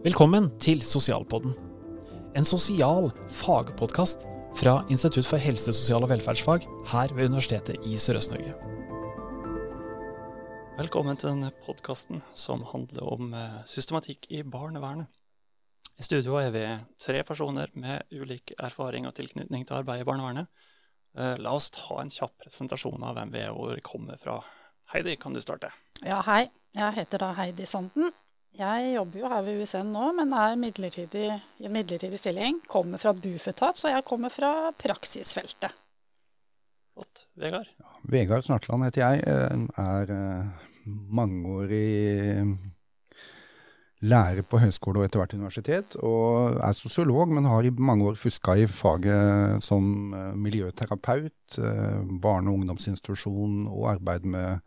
Velkommen til Sosialpodden. En sosial fagpodkast fra Institutt for helse, sosial og velferdsfag her ved Universitetet i Sørøst-Norge. Velkommen til denne podkasten som handler om eh, systematikk i barnevernet. I studio er vi tre personer med ulik erfaring og tilknytning til arbeid i barnevernet. Eh, la oss ta en kjapp presentasjon av hvem vi er og hvor vi kommer fra. Heidi, kan du starte? Ja, hei. Jeg heter da Heidi Sanden. Jeg jobber jo her ved USN nå, men er midlertidig, i en midlertidig stilling. Kommer fra Bufetat, så jeg kommer fra praksisfeltet. Godt. Vegard? Ja, Vegard Snartland heter jeg. eh, Er eh, mangeårig lærer på høyskole og etter hvert universitet. Og er sosiolog, men har i mange år fuska i faget som eh, miljøterapeut, eh, barne- og ungdomsinstitusjon og arbeid med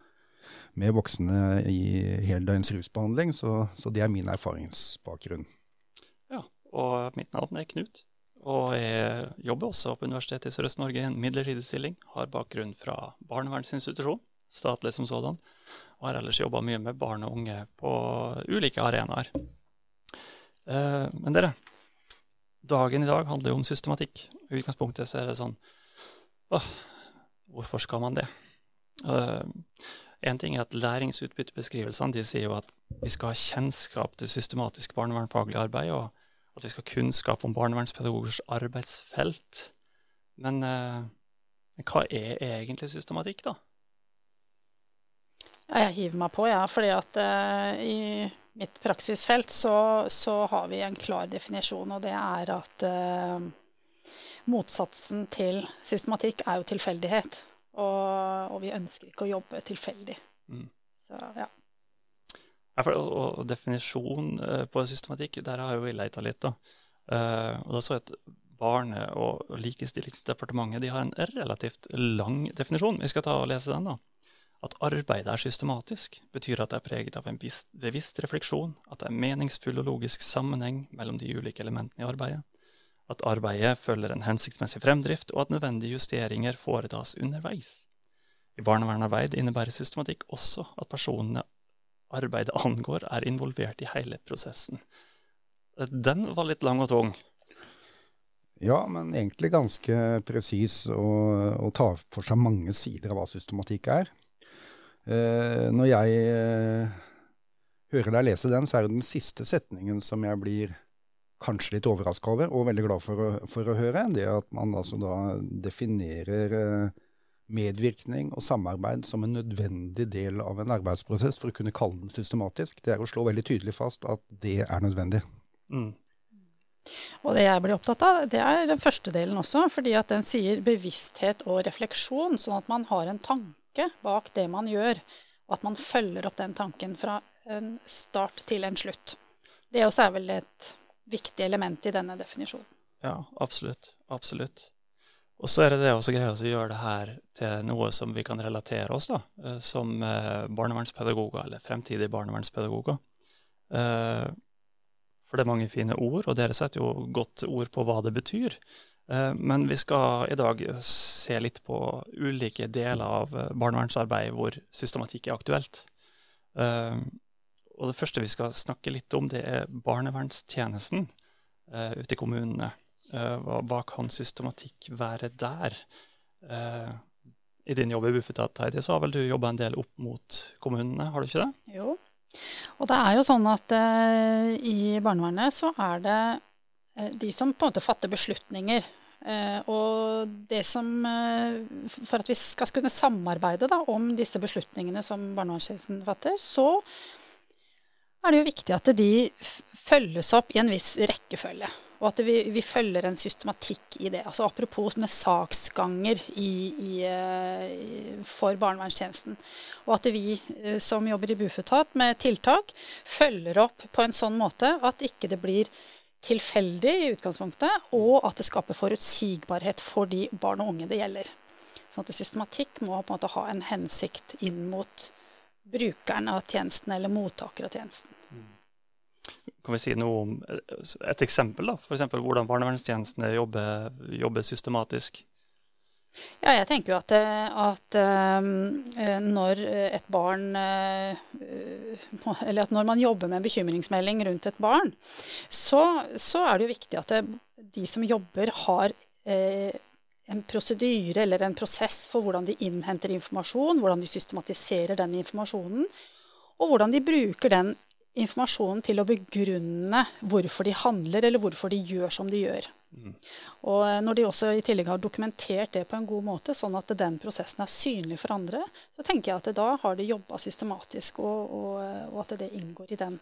med voksne i heldøgns rusbehandling, så, så, det er min erfaringsbakgrunn. Ja, og mitt navn er Knut. Og jeg jobber også på Universitetet i Sørøst-Norge i en midlertidig stilling. Har bakgrunn fra barnevernsinstitusjon, statlig som sådan. Og har ellers jobba mye med barn og unge på ulike arenaer. Eh, men dere, dagen i dag handler jo om systematikk. I utgangspunktet så er det sånn åh, hvorfor skal man det? En ting er at Læringsutbyttebeskrivelsene sier jo at vi skal ha kjennskap til systematisk barnevernfaglig arbeid, og at vi skal ha kunnskap om barnevernspedagogers arbeidsfelt. Men eh, hva er egentlig systematikk, da? Ja, jeg hiver meg på, ja. fordi at eh, i mitt praksisfelt så, så, har vi en klar definisjon, og det er at eh, motsatsen til systematikk er jo tilfeldighet. Og, og, vi ønsker ikke å jobbe tilfeldig. Mm. Så, ja. ja for, og, og, definisjon uh, på systematikk, der har jo vi leita litt. da. Uh, og da så jeg at Barne- og likestillingsdepartementet de har en relativt lang definisjon. Vi skal ta og lese den. da. At arbeidet er systematisk, betyr at det er preget av en bevisst refleksjon, at det er meningsfull og logisk sammenheng mellom de ulike elementene i arbeidet, at arbeidet følger en hensiktsmessig fremdrift, og at nødvendige justeringer foretas underveis. I barnevernarbeid innebærer systematikk også at personene arbeidet angår, er involvert i hele prosessen. Den var litt lang og tung. Ja, men egentlig ganske presis og tar for seg mange sider av hva systematikk er. Eh, når jeg eh, hører deg lese den, så er det den siste setningen som jeg blir kanskje litt overraska over, og veldig glad for å, for å, høre. Det at man altså da definerer eh, medvirkning og samarbeid som en nødvendig del av en arbeidsprosess for å kunne kalle den systematisk. Det er å slå veldig tydelig fast at det er nødvendig. Mm. Og det jeg blir opptatt av, det er den første delen også, fordi at den sier bevissthet og refleksjon, sånn at man har en tanke bak det man gjør, og at man følger opp den tanken fra en start til en slutt. Det også er vel et viktig element i denne definisjonen. Ja, absolutt. Absolutt. Og så er det det også greia å gjøre det her til noe som vi kan relatere oss da, eh, som eh, barnevernspedagoger, eller fremtidige barnevernspedagoger. Eh, for det er mange fine ord, og dere setter jo godt ord på hva det betyr. Men vi skal i dag se litt på ulike deler av barnevernsarbeid hvor systematikk er aktuelt. Og det første vi skal snakke litt om, det er barnevernstjenesten uh, ute i kommunene. Uh, hva, hva, kan systematikk være der? Uh, I din jobb i Bufetat, Heidi, så har vel du jobba en del opp mot kommunene, har du ikke det? Jo. Og det er jo sånn at i barnevernet så er det de som på en måte fatter beslutninger. og det som For at vi skal kunne samarbeide da, om disse beslutningene som barnevernstjenesten fatter, så er det jo viktig at de følges opp i en viss rekkefølge. Og at vi, vi følger en systematikk i det. Altså Apropos med saksganger i, i, i, for barnevernstjenesten. Og at vi eh, som jobber i Bufetat med tiltak, følger opp på en sånn måte at ikke det blir tilfeldig i utgangspunktet, og at det skaper forutsigbarhet for de barn og unge det gjelder. Sånn at systematikk må på en måte ha en hensikt inn mot brukeren av tjenesten eller mottaker av tjenesten. Kan vi si noe om et eksempel, da? F.eks. hvordan barnevernstjenestene jobber, jobber, systematisk? Ja, jeg tenker jo at, at uh, når et barn uh, Eller at når man jobber med en bekymringsmelding rundt et barn, så, så er det jo viktig at det, de som jobber, har uh, en prosedyre eller en prosess for hvordan de innhenter informasjon, hvordan de systematiserer den informasjonen, og hvordan de bruker den informasjonen til å begrunne hvorfor de handler, eller hvorfor de gjør som de gjør. Mm. Og eh, når de også i tillegg har dokumentert det på en god måte, sånn at den prosessen er synlig for andre, så tenker jeg at da har de jobba systematisk, og, og, og, at det inngår i den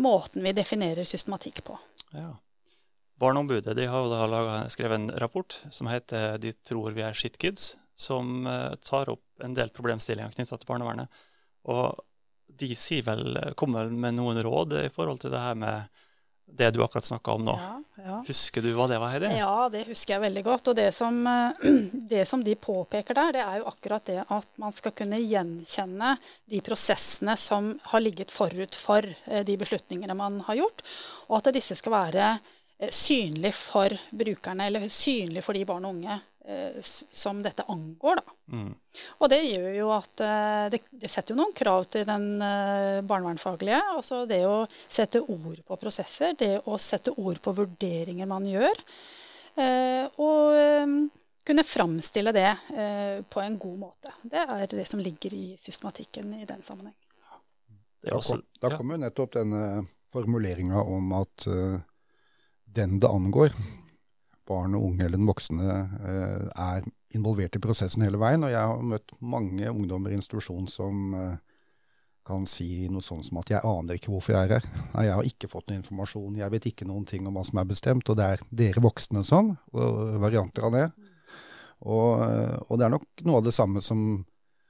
måten vi definerer systematikk på. Ja. Barneombudet de har da laget, skrevet en rapport som heter 'De tror vi er shitkids', som uh, tar opp en del problemstillinger knytta til barnevernet. Og de vel, kommer med noen råd i forhold til det her med det du akkurat snakka om nå. Ja, ja. Husker du hva det var, Heidi? Ja, det husker jeg veldig godt. Og det som, det som, de påpeker der, det er jo akkurat det at man skal kunne gjenkjenne de prosessene som har ligget forut for eh, de beslutningene man har gjort, og at disse skal være eh, synlige for brukerne, eller synlig for de barn og unge Eh, som dette angår. Da. Mm. Og det gjør jo at eh, det, det, setter jo noen krav til den barnevernfaglige. Altså det å sette ord på prosesser, det å sette ord på vurderinger man gjør. Og kunne framstille det på en god måte. Det er det som ligger i systematikken i den sammenheng. Da kommer jo nettopp denne formuleringa om at den det angår, barn og unge eller den voksne eh, er involvert i prosessen hele veien. Og jeg har møtt mange ungdommer i institusjon som eh, kan si noe sånn som at 'jeg aner ikke hvorfor jeg er her'. Nei, 'Jeg har ikke fått noe informasjon, jeg vet ikke noen ting om hva som er bestemt'. Og det er dere voksne som, og varianter av det. Og, og det er nok noe av det samme som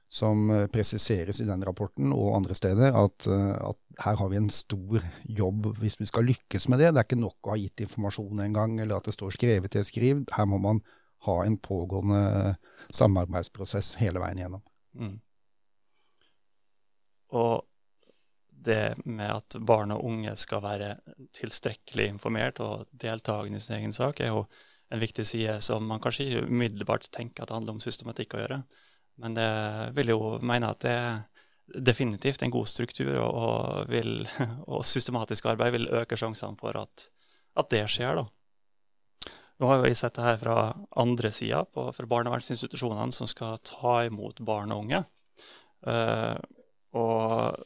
som eh, presiseres i den rapporten og andre steder, at, eh, at, her har vi en stor jobb hvis vi skal lykkes med det. Det er ikke nok å ha gitt informasjon en gang, eller at det står skrevet til skriv. Her må man ha en pågående samarbeidsprosess hele veien gjennom. Mm. Og det med at barn og unge skal være tilstrekkelig informert og deltakende i sin egen sak, er jo en viktig side som man kanskje ikke umiddelbart tenker at det handler om systematikk å gjøre. Men det vil jo mene at det er definitivt en god struktur, og, og, vil, og systematisk arbeid vil øke sjansene for at, at, det skjer. da. Nå har vi sett det her fra andre sida, fra barnevernsinstitusjonene som skal ta imot barn og unge. Uh, og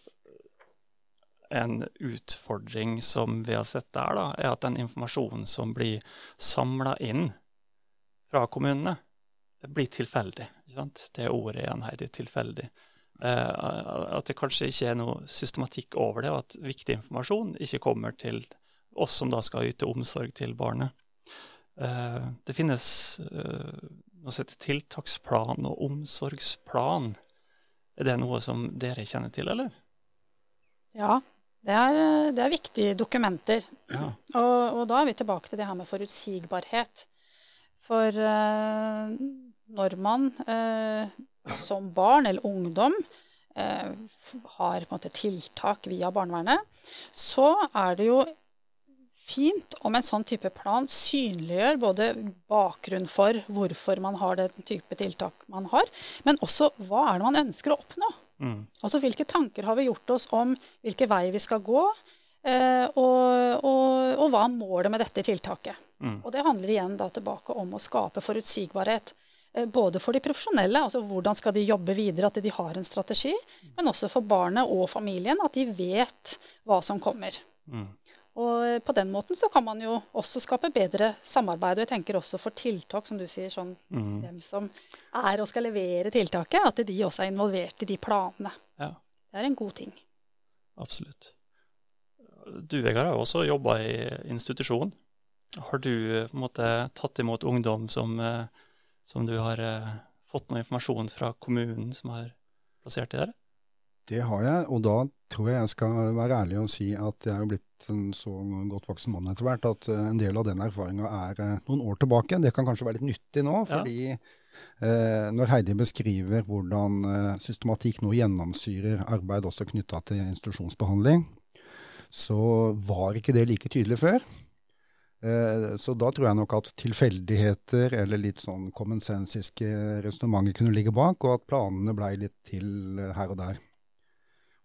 en utfordring som vi har sett der, da, er at den informasjonen som blir samla inn fra kommunene, blir tilfeldig. Det ordet igjen her, det er tilfeldig. Eh, at det kanskje ikke er noe systematikk over det, og at viktig informasjon ikke kommer til oss som da skal yte omsorg til barnet. Eh, det finnes eh, noe som heter tiltaksplan og omsorgsplan. Er det noe som dere kjenner til, eller? Ja, det er, det er viktige dokumenter. Ja. Og, og, da er vi tilbake til det her med forutsigbarhet. For uh, når man eh, som barn eller ungdom eh, har måte, tiltak via barnevernet, så er det jo fint om en sånn type plan synliggjør både bakgrunn for hvorfor man har den type tiltak man har, men også hva er det man ønsker å oppnå. Mm. Altså hvilke tanker har vi gjort oss om hvilken vei vi skal gå, eh, og, og, og, hva er målet med dette tiltaket. Mm. Og det handler igjen da tilbake om å skape forutsigbarhet. Eh, både for de profesjonelle, altså hvordan skal de jobbe videre, at de har en strategi. Men også for barnet og familien, at de vet hva som kommer. Mm. Og eh, på den måten så kan man jo også skape bedre samarbeid. Og jeg tenker også for tiltak, som du sier, sånn mm. dem som er og skal levere tiltaket, at de også er involvert i de planene. Ja. Det er en god ting. Absolutt. Du, Vegard, har jo også jobba i institusjon. Har du eh, på en måte tatt imot ungdom som eh, som du har eh, fått noe informasjon fra kommunen som har plassert i dere? Det har jeg, og da tror jeg jeg skal være ærlig og si at jeg er blitt en så godt voksen mann etter hvert at eh, en del av den erfaringa er eh, noen år tilbake. Det kan kanskje være litt nyttig nå, fordi ja. eh, når Heidi beskriver hvordan eh, systematikk nå gjennomsyrer arbeid også knytta til institusjonsbehandling, så var ikke det like tydelig før. Eh, så da tror jeg nok at tilfeldigheter eller litt sånn kommensensiske resonnementer kunne ligge bak, og at planene blei litt til her og der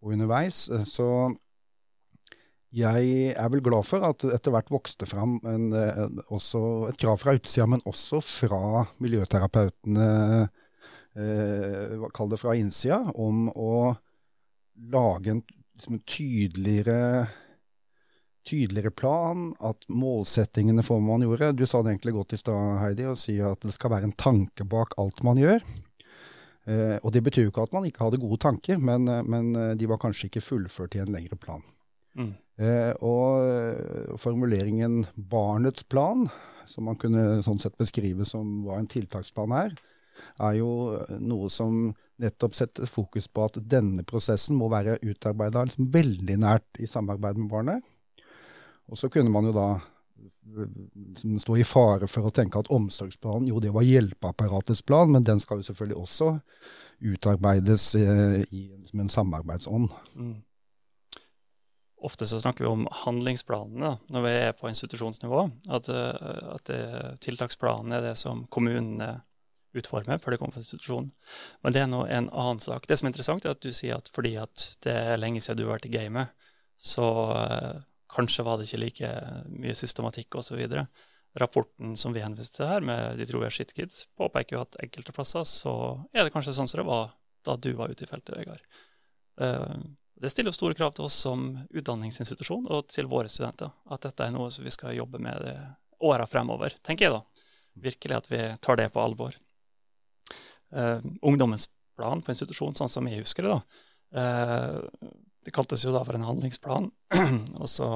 og underveis. Så jeg er vel glad for at etter hvert vokste fram en, også et krav fra utsida, men også fra miljøterapeutene, eh, kall det fra innsida, om å lage en, liksom en tydeligere, tydeligere plan, at målsettingene for hva man gjorde Du sa det egentlig godt i stad, Heidi, å si at det skal være en tanke bak alt man gjør. Eh, og det betyr jo ikke at man ikke hadde gode tanker, men, men de var kanskje ikke fullført i en lengre plan. Mm. Eh, og eh, formuleringen 'barnets plan', som man kunne sånn sett beskrive som hva en tiltaksplan er, er jo noe som nettopp setter fokus på at denne prosessen må være utarbeida liksom veldig nært i samarbeid med barnet. Og så kunne man jo da stå i fare for å tenke at omsorgsplanen jo det var hjelpeapparatets plan, men den skal jo selvfølgelig også utarbeides eh, i, som en samarbeidsånd. Mm. Ofte så snakker vi om handlingsplanene når vi er på institusjonsnivå. At, eh, at tiltaksplanen er det som kommunene utformer før det kommer fra institusjonen. Men det er nå en annen sak. Det som er interessant, er at du sier at fordi at det er lenge siden du har vært i gamet, så uh, kanskje var det ikke like mye systematikk osv. Rapporten som vi henviste til her, med De tror vi er shitkids, påpeker jo at enkelte plasser så er det kanskje sånn som det var da du var ute i feltet, Vegard. Uh, det stiller jo store krav til oss som utdanningsinstitusjon og til våre studenter. At dette er noe som vi skal jobbe med åra fremover, tenker jeg da. Virkelig at vi tar det på alvor. Uh, ungdommens plan på institusjon, sånn som jeg husker det, da. Uh, det kaltes jo da for en handlingsplan. og så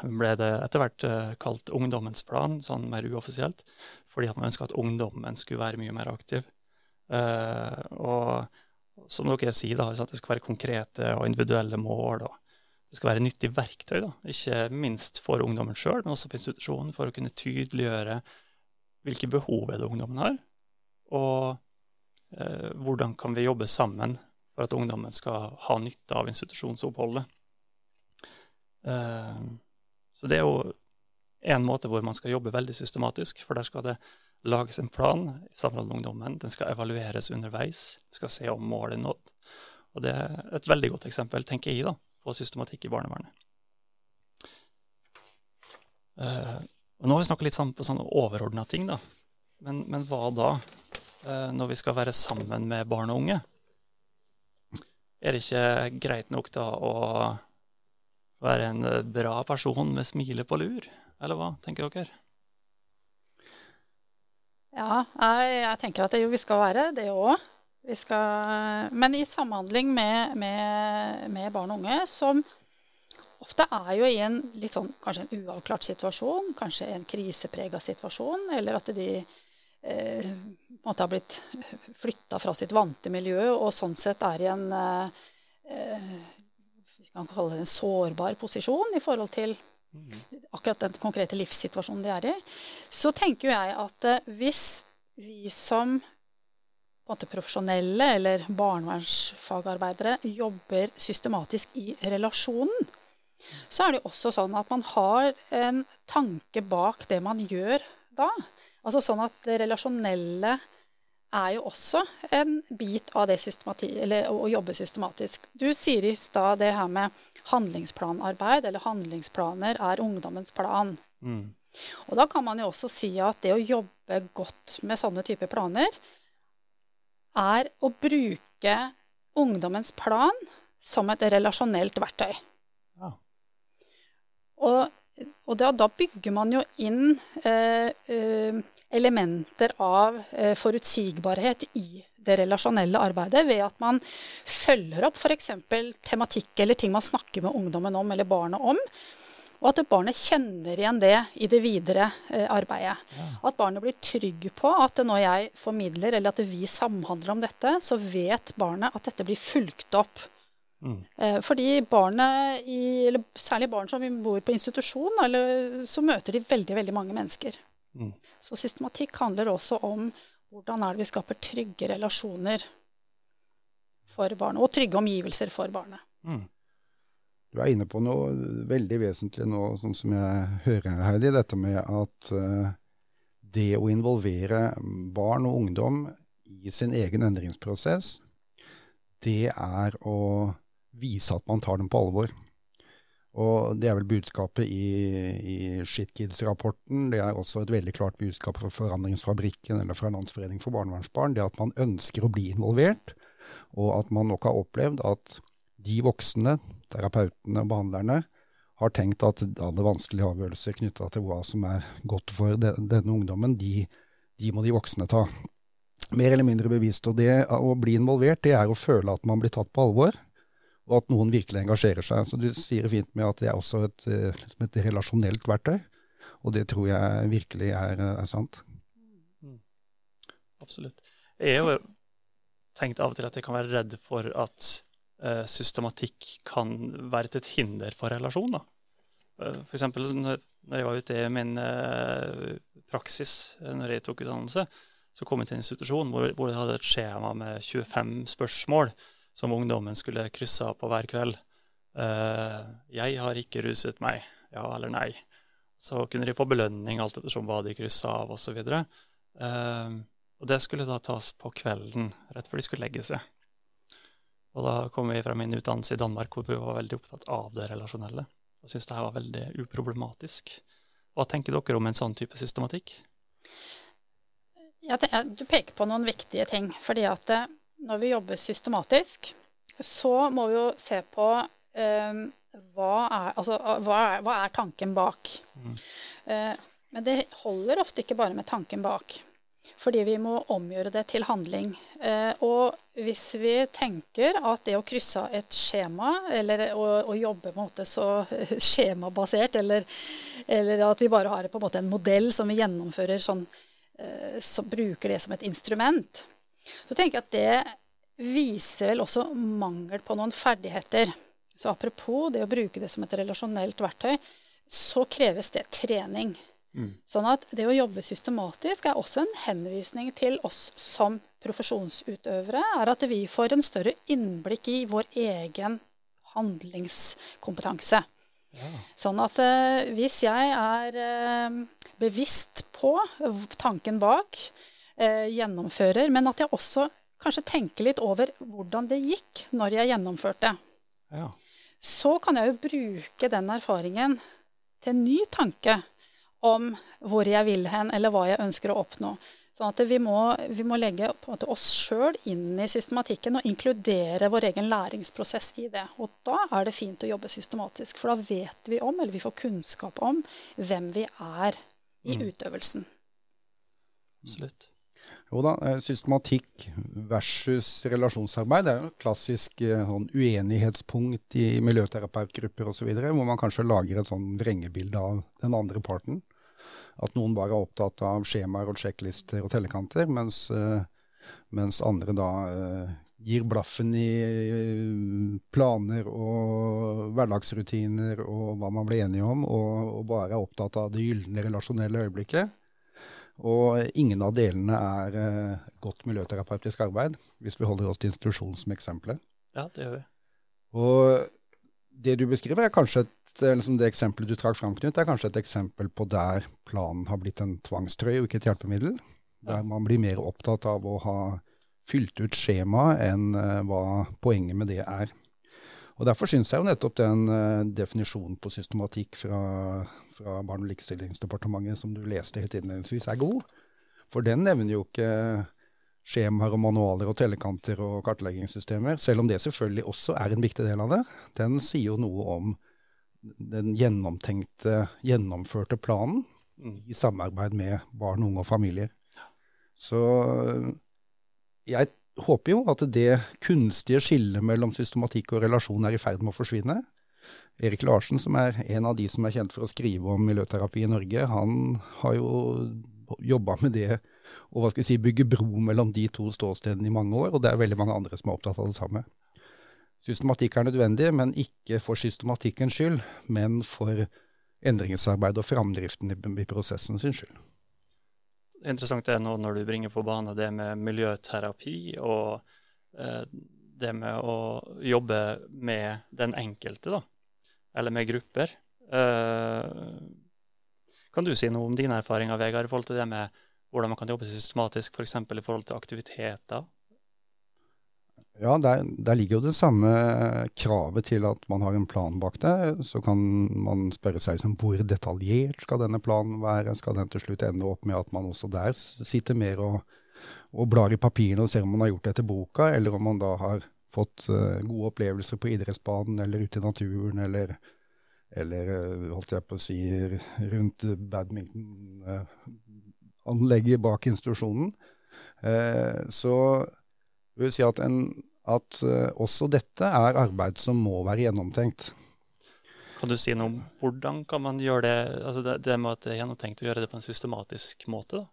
ble det etter hvert uh, kalt ungdommens plan, sånn mer uoffisielt, fordi at man ønska at ungdommen skulle være mye mer aktiv. og som dere sier, da, det skal være konkrete og individuelle mål. og Det skal være nyttig verktøy, da, ikke minst for ungdommen sjøl, men også for institusjonen, for å kunne tydeliggjøre hvilke behov er det ungdommen har, og uh, hvordan kan vi jobbe sammen for at ungdommen skal ha nytte av institusjonsoppholdet. Eh, så det er jo en måte hvor man skal jobbe veldig systematisk, for der skal det lages en plan i samråd med ungdommen. Den skal evalueres underveis. Skal se om målet er nådd. Og det er et veldig godt eksempel, tenker jeg, da, på systematikk i barnevernet. Uh, og nå har vi snakka litt sammen på sånne overordna ting, da. Men, men hva da, uh, når vi skal være sammen med barn og unge? Er det ikke greit nok da å være en bra person med smilet på lur, eller hva tenker dere? Ja, jeg tenker at det, jo, vi skal være det òg. Men i samhandling med, med, med, barn og unge, som ofte er jo i en litt sånn kanskje en uavklart situasjon, kanskje en kriseprega situasjon, eller at de eh, ha en blitt flytta fra sitt vante miljø og sånn sett er i en eh, vi kan kalle det en sårbar posisjon i forhold til akkurat den konkrete livssituasjonen de er i, så tenker jeg at eh, hvis vi som på en måte profesjonelle eller barnevernsfagarbeidere jobber systematisk i relasjonen, så er det også sånn at man har en tanke bak det man gjør da. Altså sånn at det relasjonelle er jo også en bit av det eller å jobbe systematisk. Du sier i stad det her med handlingsplanarbeid, eller handlingsplaner, er ungdommens plan. Mm. Og da kan man jo også si at det å jobbe godt med sånne typer planer, er å bruke ungdommens plan som et relasjonelt verktøy. Ja. Og, og da, da, bygger man jo inn eh, eh, elementer av eh, forutsigbarhet i det relasjonelle arbeidet ved at man følger opp f.eks. tematikk eller ting man snakker med ungdommen om eller barnet om. Og at barnet kjenner igjen det i det videre eh, arbeidet. Ja. At barnet blir trygg på at når jeg formidler eller at vi samhandler om dette, så vet barnet at dette blir fulgt opp. Mm. Eh, fordi barnet, i, eller særlig barn som bor på institusjon, eller, så møter de veldig, veldig mange mennesker. Mm. Så systematikk handler også om hvordan er det vi skaper trygge relasjoner for barnet, og trygge omgivelser for barnet. Mm. Du er inne på noe veldig vesentlig nå, sånn som jeg hører, Heidi. Dette med at uh, det å involvere barn og ungdom i sin egen endringsprosess, det er å vise at man tar dem på alvor. Og det er vel budskapet i, i ShitKids-rapporten. Det er også et veldig klart budskap fra Forandringsfabrikken eller fra Landsforeningen for barnevernsbarn. Det at man ønsker å bli involvert, og at man nok har opplevd at de voksne, terapeutene og behandlerne, har tenkt at alle vanskelige avgjørelser knytta til hva som er godt for de, denne ungdommen, de, de, må de voksne ta. Mer eller mindre bevisst. Og det å bli involvert, det er å føle at man blir tatt på alvor og at noen virkelig engasjerer seg. Så du sier fint med at det er også et, eh, liksom et relasjonelt verktøy, og det tror jeg virkelig er, er sant. Mm. Absolutt. Jeg har jo tenkt av og til at jeg kan være redd for at uh, systematikk kan være til et hinder for relasjon. Uh, for eksempel når, jeg var ute i min uh, praksis når jeg tok utdannelse, så kom jeg til en institusjon hvor, hvor jeg hadde et skjema med 25 spørsmål som ungdommen skulle krysse av på hver kveld. Uh, 'Jeg har ikke ruset meg', ja eller nei. Så kunne de få belønning alt ettersom hva de kryssa av, osv. Uh, eh, og det skulle da tas på kvelden, rett før de skulle legge seg. Og da kom vi fra min utdannelse i Danmark, hvor vi var veldig opptatt av det relasjonelle. Og syntes det her var veldig uproblematisk. Hva tenker dere om en sånn type systematikk? Ja, du peker på noen viktige ting. fordi at eh, når vi jobber systematisk, så må vi jo se på um, hva, er, altså, hva, er, hva, er, tanken bak. Mm. Uh, men det holder ofte ikke bare med tanken bak. Fordi vi må omgjøre det til handling. Eh, og hvis vi tenker at det å krysse av et skjema, eller å, å jobbe på en måte så skjemabasert, eller, eller, at vi bare har på en en modell som vi gjennomfører sånn, uh, som bruker det som et instrument, så tenker jeg at det viser vel også mangel på noen ferdigheter. Så apropos det å bruke det som et relasjonelt verktøy, så kreves det trening. Mm. Sånn at det å jobbe systematisk er også en henvisning til oss som profesjonsutøvere. Er at vi får en større innblikk i vår egen handlingskompetanse. Ja. Sånn at uh, hvis jeg er uh, bevisst på tanken bak, eh, gjennomfører. Men at jeg også kanskje tenker litt over hvordan det gikk når jeg gjennomførte. Ja. Så kan jeg jo bruke den erfaringen til en ny tanke om hvor jeg vil hen, eller hva jeg ønsker å oppnå. Sånn at vi må, vi må legge oss sjøl inn i systematikken og inkludere vår egen læringsprosess i det. Og da er det fint å jobbe systematisk, for da vet vi om, eller vi får kunnskap om, hvem vi er i mm. utøvelsen. Absolutt. Jo da, eh, systematikk versus relasjonsarbeid er jo et klassisk eh, sånn uenighetspunkt i miljøterapeutgrupper osv., hvor man kanskje lager et sånn vrengebilde av den andre parten. At noen bare er opptatt av skjemaer og sjekklister og tellekanter, mens, eh, mens andre da gir blaffen i planer og hverdagsrutiner og hva man blir enige om, og, og bare er opptatt av det gylne relasjonelle øyeblikket. Og ingen av delene er eh, godt miljøterapeutisk arbeid, hvis vi holder oss til institusjonen som eksempler. Ja, det gjør vi. Og det du beskriver, er kanskje et, liksom det eksempelet du trakk fram, Knut, er kanskje et eksempel på der planen har blitt en tvangstrøye og ikke et hjelpemiddel. Der ja. man blir mer opptatt av å ha fylt ut skjema enn uh, hva poenget med det er. Og Derfor syns jeg jo nettopp den uh, definisjonen på systematikk fra, fra Barne- og likestillingsdepartementet som du leste helt innledningsvis, er god. For den nevner jo ikke skjemaer og manualer og tellekanter og kartleggingssystemer, selv om det selvfølgelig også er en viktig del av det. Den sier jo noe om den gjennomtenkte, gjennomførte planen mm. i samarbeid med barn, unge og familier. Så jeg håper jo at det kunstige skillet mellom systematikk og relasjon er i ferd med å forsvinne. Erik Larsen, som er en av de som er kjent for å skrive om miljøterapi i Norge, han har jo jobba med det og hva skal vi si, bygge bro mellom de to ståstedene i mange år, og det er veldig mange andre som er opptatt av det samme. Systematikk er nødvendig, men ikke for systematikkens skyld, men for endringsarbeid og framdriften i, i prosessen sin skyld interessant det nå når du bringer på bane det med miljøterapi og eh, det med å jobbe med den enkelte. da. eller med grupper. Eh, kan du si noe om dine erfaringer, Vegard, i forhold til det med hvordan man kan jobbe systematisk, f.eks. i forhold til aktiviteter? Ja, der, der, ligger jo det samme kravet til at man har en plan bak det. Så kan man spørre seg liksom, hvor detaljert skal denne planen være? Skal den til slutt ende opp med at man også der sitter mer og, og blar i papirene og ser om man har gjort det etter boka, eller om man da har fått uh, gode opplevelser på idrettsbanen eller ute i naturen, eller, eller uh, holdt jeg på å si rundt badmintonanlegget uh, bak institusjonen. så vil si at, en, at uh, også dette er arbeid som må være gjennomtenkt. Kan du si noe om hvordan kan man gjøre det, altså det, det med at det er gjennomtenkt å gjøre det på en systematisk måte? da?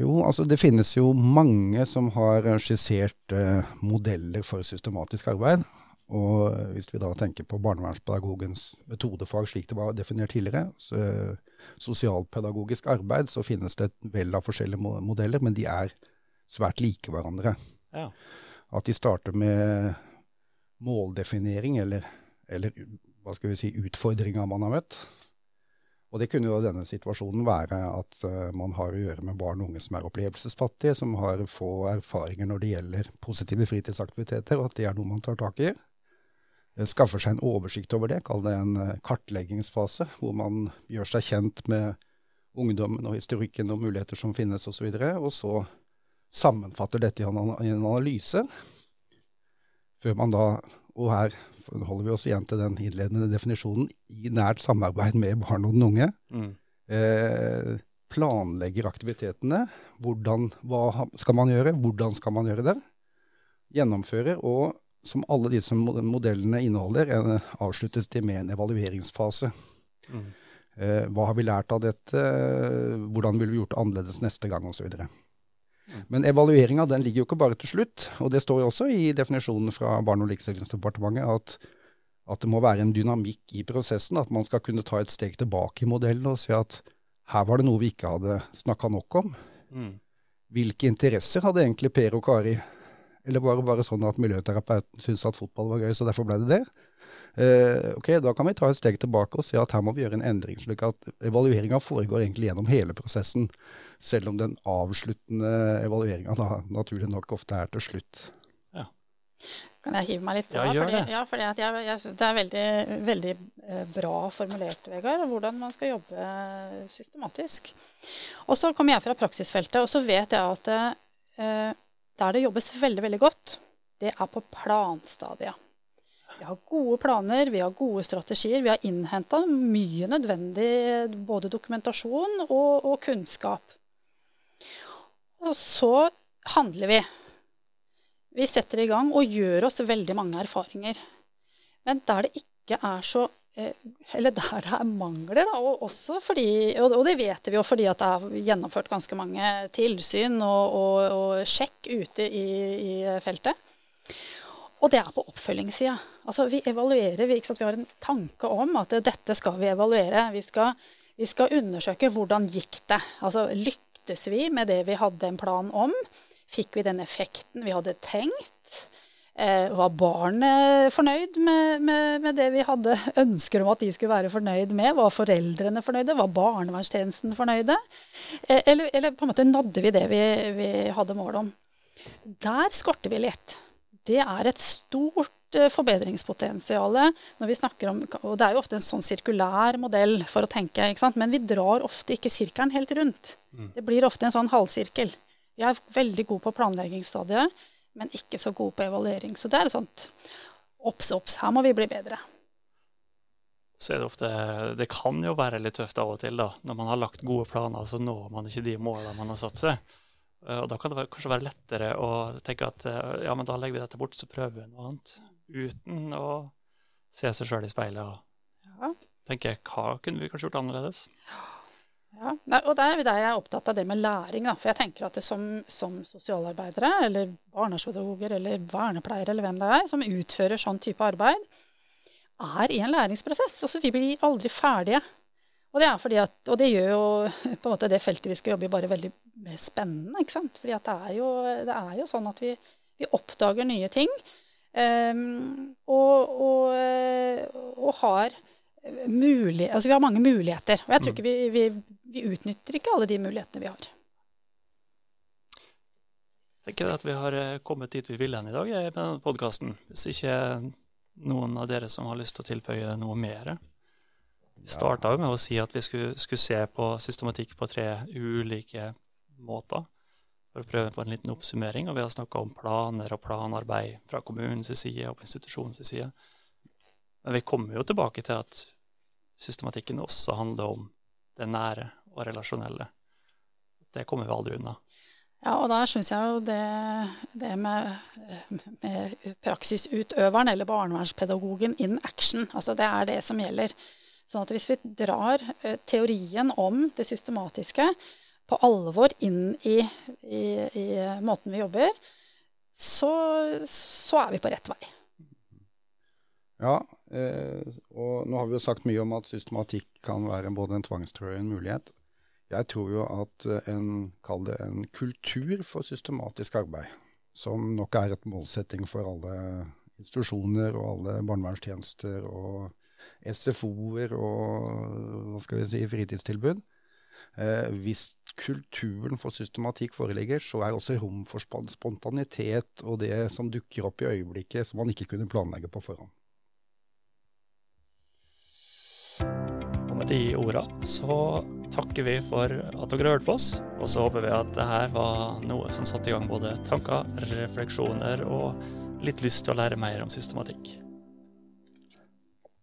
Jo, altså det finnes jo mange som har skissert uh, modeller for systematisk arbeid. Og hvis vi da tenker på barnevernspedagogens metodefag slik det var definert tidligere, så sosialpedagogisk arbeid, så finnes det et vell av forskjellige modeller, men de er svært like hverandre. Ja. At de starter med måldefinering, eller, eller hva skal vi si, utfordringa man har møtt. Og det kunne jo denne situasjonen være at uh, man har å gjøre med barn og unge som er opplevelsesfattige, som har få erfaringer når det gjelder positive fritidsaktiviteter, og at det er noe man tar tak i. Uh, skaffer seg en oversikt over det, kall det en uh, kartleggingsfase, hvor man gjør seg kjent med ungdommen og historikken og muligheter som finnes osv. Og, så og så sammenfatter dette i en analyse, før man da, og her holder vi oss igjen til den innledende definisjonen, i nært samarbeid med barn og den unge, mm. eh, planlegger aktivitetene. Hvordan, hva skal man gjøre, hvordan skal man gjøre det? Gjennomfører, og som alle disse modellene inneholder, en, avsluttes de med en evalueringsfase. Mm. Eh, hva har vi lært av dette? Hvordan ville vi gjort det annerledes neste gang, osv. Men evalueringa ligger jo ikke bare til slutt. Og det står jo også i definisjonen fra Barne- og likestillingsdepartementet at, at, det må være en dynamikk i prosessen. At man skal kunne ta et steg tilbake i modellen og se at her var det noe vi ikke hadde snakka nok om. Mm. Hvilke interesser hadde egentlig Per og Kari? Eller var det bare sånn at miljøterapeuten syntes at fotball var gøy, så derfor ble det det? Eh, ok, Da kan vi ta et steg tilbake og se at her må vi gjøre en endring. slik at Evalueringa foregår egentlig gjennom hele prosessen, selv om den avsluttende evalueringa naturlig nok ofte er til slutt. Ja. Kan jeg hive meg litt på? Ja, gjør fordi, det. Ja, fordi jeg, jeg, det er veldig, veldig eh, bra formulert, Vegard, hvordan man skal jobbe systematisk. Og så kommer jeg fra praksisfeltet, og så vet jeg at eh, der det jobbes veldig, veldig godt, det er på planstadiet. Vi har gode planer, vi har gode strategier. Vi har innhenta mye nødvendig både dokumentasjon og, og, kunnskap. Og så handler vi. Vi setter i gang og gjør oss veldig mange erfaringer. Men der det ikke er så eh, Eller der det er mangler, da, og fordi Og det vet vi jo fordi det er gjennomført ganske mange tilsyn og, og sjekk ute i, i feltet. Og det er på oppfølgingssida. Altså, vi evaluerer, vi, vi, har en tanke om at dette skal vi evaluere. Vi skal, vi skal undersøke hvordan gikk det. Altså, lyktes vi med det vi hadde en plan om? Fikk vi den effekten vi hadde tenkt? Eh, var barnet fornøyd med, med, med, det vi hadde ønsker om at de skulle være fornøyd med? Var foreldrene fornøyde? Var barnevernstjenesten fornøyde? Eh, eller, eller, på en måte nådde vi det vi, vi hadde mål om? Der skorter vi litt det er et stort eh, forbedringspotensial når vi snakker om Og det er jo ofte en sånn sirkulær modell for å tenke, ikke sant? men vi drar ofte ikke sirkelen helt rundt. Mm. Det blir ofte en sånn halvsirkel. Vi er veldig gode på planleggingsstadiet, men ikke så gode på evaluering. Så det er sånt obs, obs, her må vi bli bedre. Så er det ofte Det kan jo være litt tøft av og til, da. Når man har lagt gode planer, så når man ikke de målene man har satt seg. Eh, og da kan det kanskje være lettere å tenke at eh, ja, men da legger vi dette bort, så prøver vi noe annet. Uten å se seg sjøl i speilet og ja. tenke hva kunne vi kanskje gjort annerledes? Ja, og der, der er jeg opptatt av det med læring. Da. For jeg tenker at det som, som sosialarbeidere, eller barnevernspedagoger, eller vernepleiere, eller hvem det er, som utfører sånn type arbeid, er i en læringsprosess. Altså, vi blir aldri ferdige. Og det, at, og det gjør jo på en måte det feltet vi skal jobbe i, bare veldig spennende. ikke sant? Fordi det er, jo, det er jo sånn at vi, vi oppdager nye ting. Um, og, og, og, har mulig, altså vi har mange muligheter. Og jeg tror Mm. ikke vi, vi, vi utnytter ikke alle de mulighetene vi har. Jeg tenker at vi har eh, kommet dit vi ville hen i dag eh, med denne podkasten. Hvis ikke noen av dere som har lyst til å tilføye noe mer. Vi starta jo med å si at vi skulle, skulle se på systematikk på tre ulike måter. For å prøve på en liten oppsummering. Og vi har snakka om planer og planarbeid fra kommunens side og på institusjonens side. Men vi kommer jo tilbake til at systematikken også handler om det nære og relasjonelle. Det kommer vi aldri unna. Ja, og der syns jeg jo det, det med, med praksisutøveren eller barnevernspedagogen in action, altså det er det som gjelder. Sånn at hvis vi drar eh, teorien om det systematiske på alvor inn i, i, i måten vi jobber, så, så er vi på rett vei. Ja, eh, og nå har vi jo sagt mye om at systematikk kan være både en tvangstrøye og en mulighet. Jeg tror jo at eh, en, kall det en kultur for systematisk arbeid, som nok er et målsetting for alle institusjoner og alle barnevernstjenester og SFO-er og hva skal vi si, fritidstilbud. Eh, hvis kulturen for systematikk foreligger, så er også rom for spontanitet og det som dukker opp i øyeblikket som man ikke kunne planlegge på forhånd. Og med de orda så takker vi for at dere hørte på oss, og så håper vi at det her var noe som satte i gang både tanker, refleksjoner og litt lyst til å lære mer om systematikk.